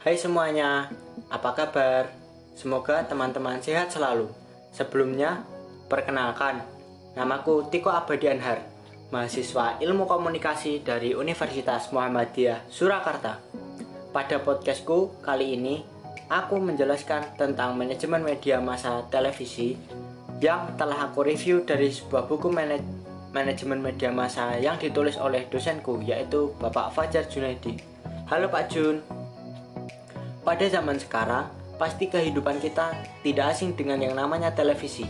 Hai semuanya, apa kabar? Semoga teman-teman sehat selalu. Sebelumnya, perkenalkan, namaku Tiko Abadi Anhar, mahasiswa Ilmu Komunikasi dari Universitas Muhammadiyah Surakarta. Pada podcastku kali ini, aku menjelaskan tentang manajemen media massa televisi yang telah aku review dari sebuah buku manaj manajemen media massa yang ditulis oleh dosenku yaitu Bapak Fajar Junaidi. Halo Pak Jun. Pada zaman sekarang, pasti kehidupan kita tidak asing dengan yang namanya televisi.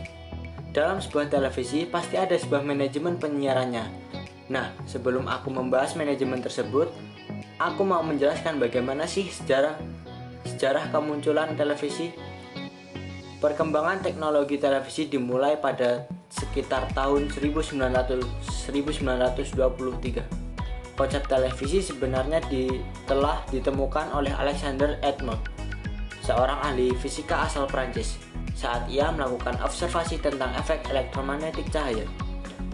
Dalam sebuah televisi pasti ada sebuah manajemen penyiarannya. Nah, sebelum aku membahas manajemen tersebut, aku mau menjelaskan bagaimana sih sejarah sejarah kemunculan televisi. Perkembangan teknologi televisi dimulai pada sekitar tahun 1900 1923 konsep televisi sebenarnya di, telah ditemukan oleh Alexander Edmond, seorang ahli fisika asal Prancis, saat ia melakukan observasi tentang efek elektromagnetik cahaya.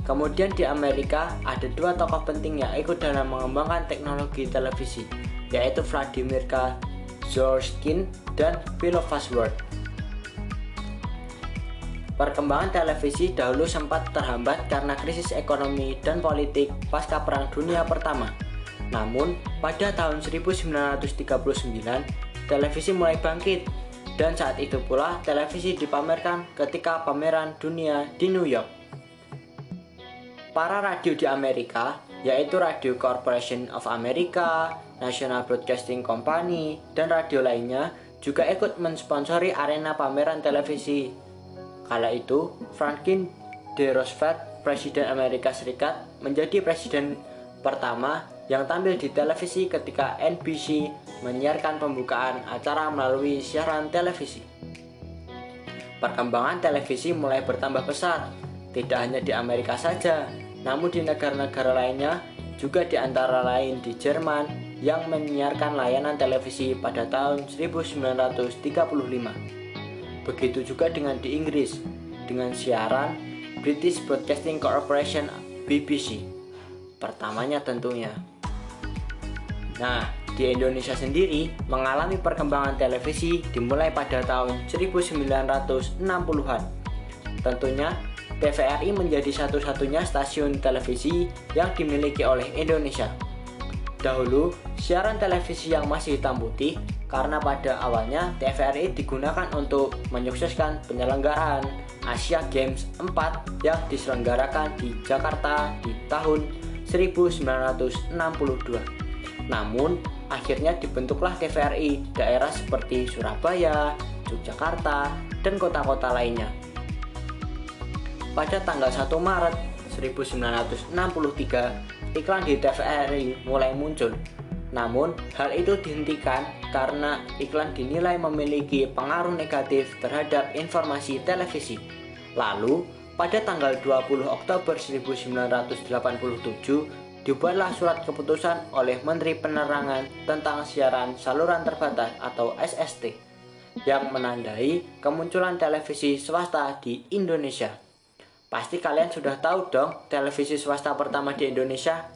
Kemudian di Amerika ada dua tokoh penting yang ikut dalam mengembangkan teknologi televisi, yaitu Vladimir K. Zworskin dan Philip Farnsworth. Perkembangan televisi dahulu sempat terhambat karena krisis ekonomi dan politik pasca Perang Dunia Pertama. Namun, pada tahun 1939, televisi mulai bangkit dan saat itu pula televisi dipamerkan ketika pameran dunia di New York. Para radio di Amerika, yaitu Radio Corporation of America, National Broadcasting Company, dan radio lainnya juga ikut mensponsori arena pameran televisi Kala itu, Franklin D. Roosevelt, Presiden Amerika Serikat, menjadi presiden pertama yang tampil di televisi ketika NBC menyiarkan pembukaan acara melalui siaran televisi. Perkembangan televisi mulai bertambah pesat, tidak hanya di Amerika saja, namun di negara-negara lainnya, juga di antara lain di Jerman yang menyiarkan layanan televisi pada tahun 1935. Begitu juga dengan di Inggris dengan siaran British Broadcasting Corporation BBC. Pertamanya tentunya. Nah, di Indonesia sendiri mengalami perkembangan televisi dimulai pada tahun 1960-an. Tentunya TVRI menjadi satu-satunya stasiun televisi yang dimiliki oleh Indonesia. Dahulu, siaran televisi yang masih hitam putih karena pada awalnya TVRI digunakan untuk menyukseskan penyelenggaraan Asia Games 4 yang diselenggarakan di Jakarta di tahun 1962. Namun, akhirnya dibentuklah TVRI daerah seperti Surabaya, Yogyakarta, dan kota-kota lainnya. Pada tanggal 1 Maret 1963, iklan di TVRI mulai muncul namun, hal itu dihentikan karena iklan dinilai memiliki pengaruh negatif terhadap informasi televisi. Lalu, pada tanggal 20 Oktober 1987, dibuatlah surat keputusan oleh Menteri Penerangan tentang siaran saluran terbatas atau SST yang menandai kemunculan televisi swasta di Indonesia. Pasti kalian sudah tahu dong televisi swasta pertama di Indonesia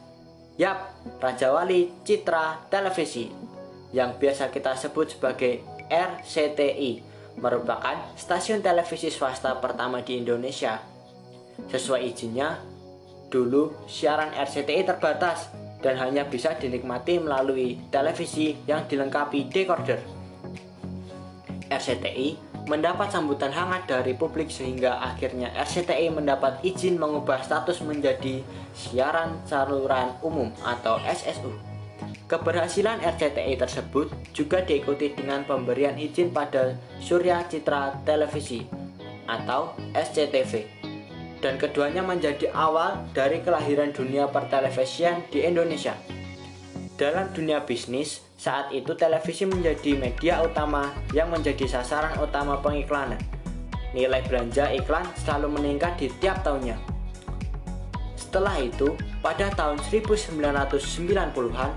Yap, Raja Wali Citra Televisi yang biasa kita sebut sebagai RCTI merupakan stasiun televisi swasta pertama di Indonesia. Sesuai izinnya, dulu siaran RCTI terbatas dan hanya bisa dinikmati melalui televisi yang dilengkapi decoder. RCTI mendapat sambutan hangat dari publik sehingga akhirnya RCTI mendapat izin mengubah status menjadi siaran saluran umum atau SSU. Keberhasilan RCTI tersebut juga diikuti dengan pemberian izin pada Surya Citra Televisi atau SCTV. Dan keduanya menjadi awal dari kelahiran dunia pertelevisian di Indonesia. Dalam dunia bisnis, saat itu televisi menjadi media utama yang menjadi sasaran utama pengiklanan. Nilai belanja iklan selalu meningkat di tiap tahunnya. Setelah itu, pada tahun 1990-an,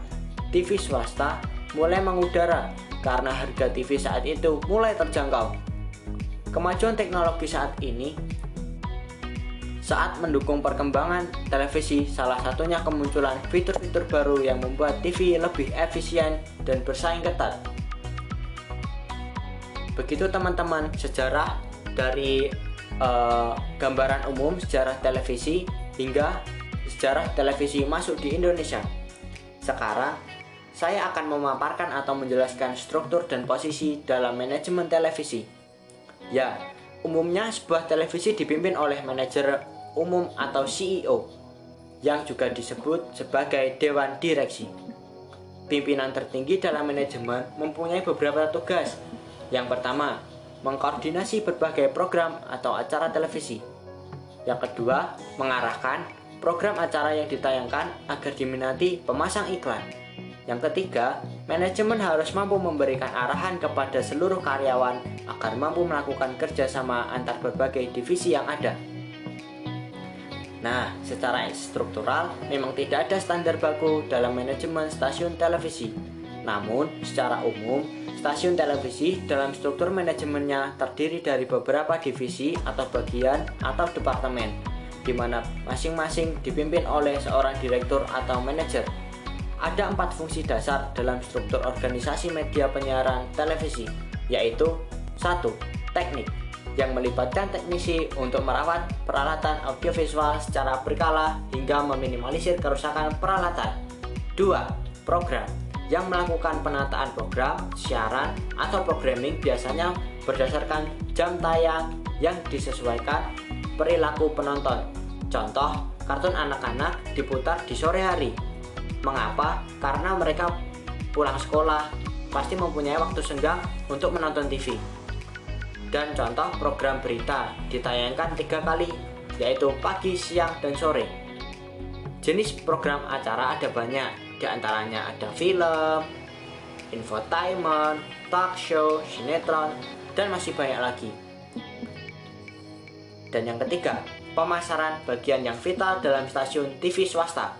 TV swasta mulai mengudara karena harga TV saat itu mulai terjangkau. Kemajuan teknologi saat ini saat mendukung perkembangan televisi, salah satunya kemunculan fitur-fitur baru yang membuat TV lebih efisien dan bersaing ketat. Begitu teman-teman sejarah dari uh, gambaran umum sejarah televisi hingga sejarah televisi masuk di Indonesia. Sekarang saya akan memaparkan atau menjelaskan struktur dan posisi dalam manajemen televisi. Ya, umumnya sebuah televisi dipimpin oleh manajer umum atau CEO yang juga disebut sebagai dewan direksi. Pimpinan tertinggi dalam manajemen mempunyai beberapa tugas. Yang pertama, mengkoordinasi berbagai program atau acara televisi. Yang kedua, mengarahkan program acara yang ditayangkan agar diminati pemasang iklan. Yang ketiga, manajemen harus mampu memberikan arahan kepada seluruh karyawan agar mampu melakukan kerjasama antar berbagai divisi yang ada. Nah, secara struktural memang tidak ada standar baku dalam manajemen stasiun televisi. Namun, secara umum, stasiun televisi dalam struktur manajemennya terdiri dari beberapa divisi atau bagian atau departemen, di mana masing-masing dipimpin oleh seorang direktur atau manajer. Ada empat fungsi dasar dalam struktur organisasi media penyiaran televisi, yaitu satu Teknik yang melibatkan teknisi untuk merawat peralatan audiovisual secara berkala hingga meminimalisir kerusakan peralatan. 2. Program yang melakukan penataan program, siaran, atau programming biasanya berdasarkan jam tayang yang disesuaikan perilaku penonton. Contoh, kartun anak-anak diputar di sore hari. Mengapa? Karena mereka pulang sekolah, pasti mempunyai waktu senggang untuk menonton TV dan contoh program berita ditayangkan tiga kali, yaitu pagi, siang, dan sore. Jenis program acara ada banyak, di antaranya ada film, infotainment, talk show, sinetron, dan masih banyak lagi. Dan yang ketiga, pemasaran bagian yang vital dalam stasiun TV swasta.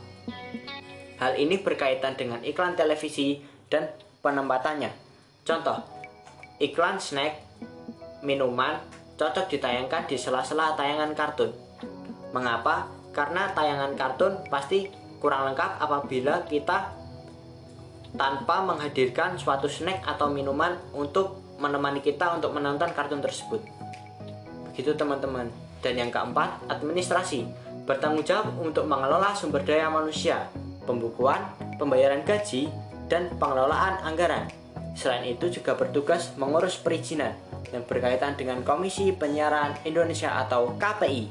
Hal ini berkaitan dengan iklan televisi dan penempatannya. Contoh, iklan snack minuman cocok ditayangkan di sela-sela tayangan kartun. Mengapa? Karena tayangan kartun pasti kurang lengkap apabila kita tanpa menghadirkan suatu snack atau minuman untuk menemani kita untuk menonton kartun tersebut. Begitu teman-teman. Dan yang keempat, administrasi. Bertanggung jawab untuk mengelola sumber daya manusia, pembukuan, pembayaran gaji, dan pengelolaan anggaran. Selain itu juga bertugas mengurus perizinan, yang berkaitan dengan Komisi Penyiaran Indonesia atau KPI.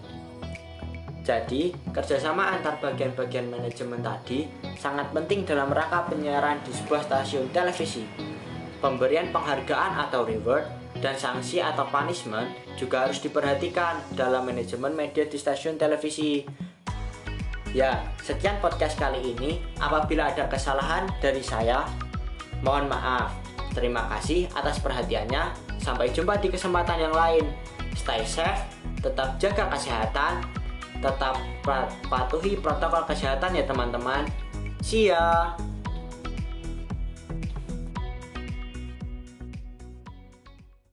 Jadi, kerjasama antar bagian-bagian manajemen tadi sangat penting dalam rangka penyiaran di sebuah stasiun televisi. Pemberian penghargaan atau reward dan sanksi atau punishment juga harus diperhatikan dalam manajemen media di stasiun televisi. Ya, sekian podcast kali ini. Apabila ada kesalahan dari saya, mohon maaf. Terima kasih atas perhatiannya. Sampai jumpa di kesempatan yang lain. Stay safe, tetap jaga kesehatan, tetap patuhi protokol kesehatan ya teman-teman. See ya.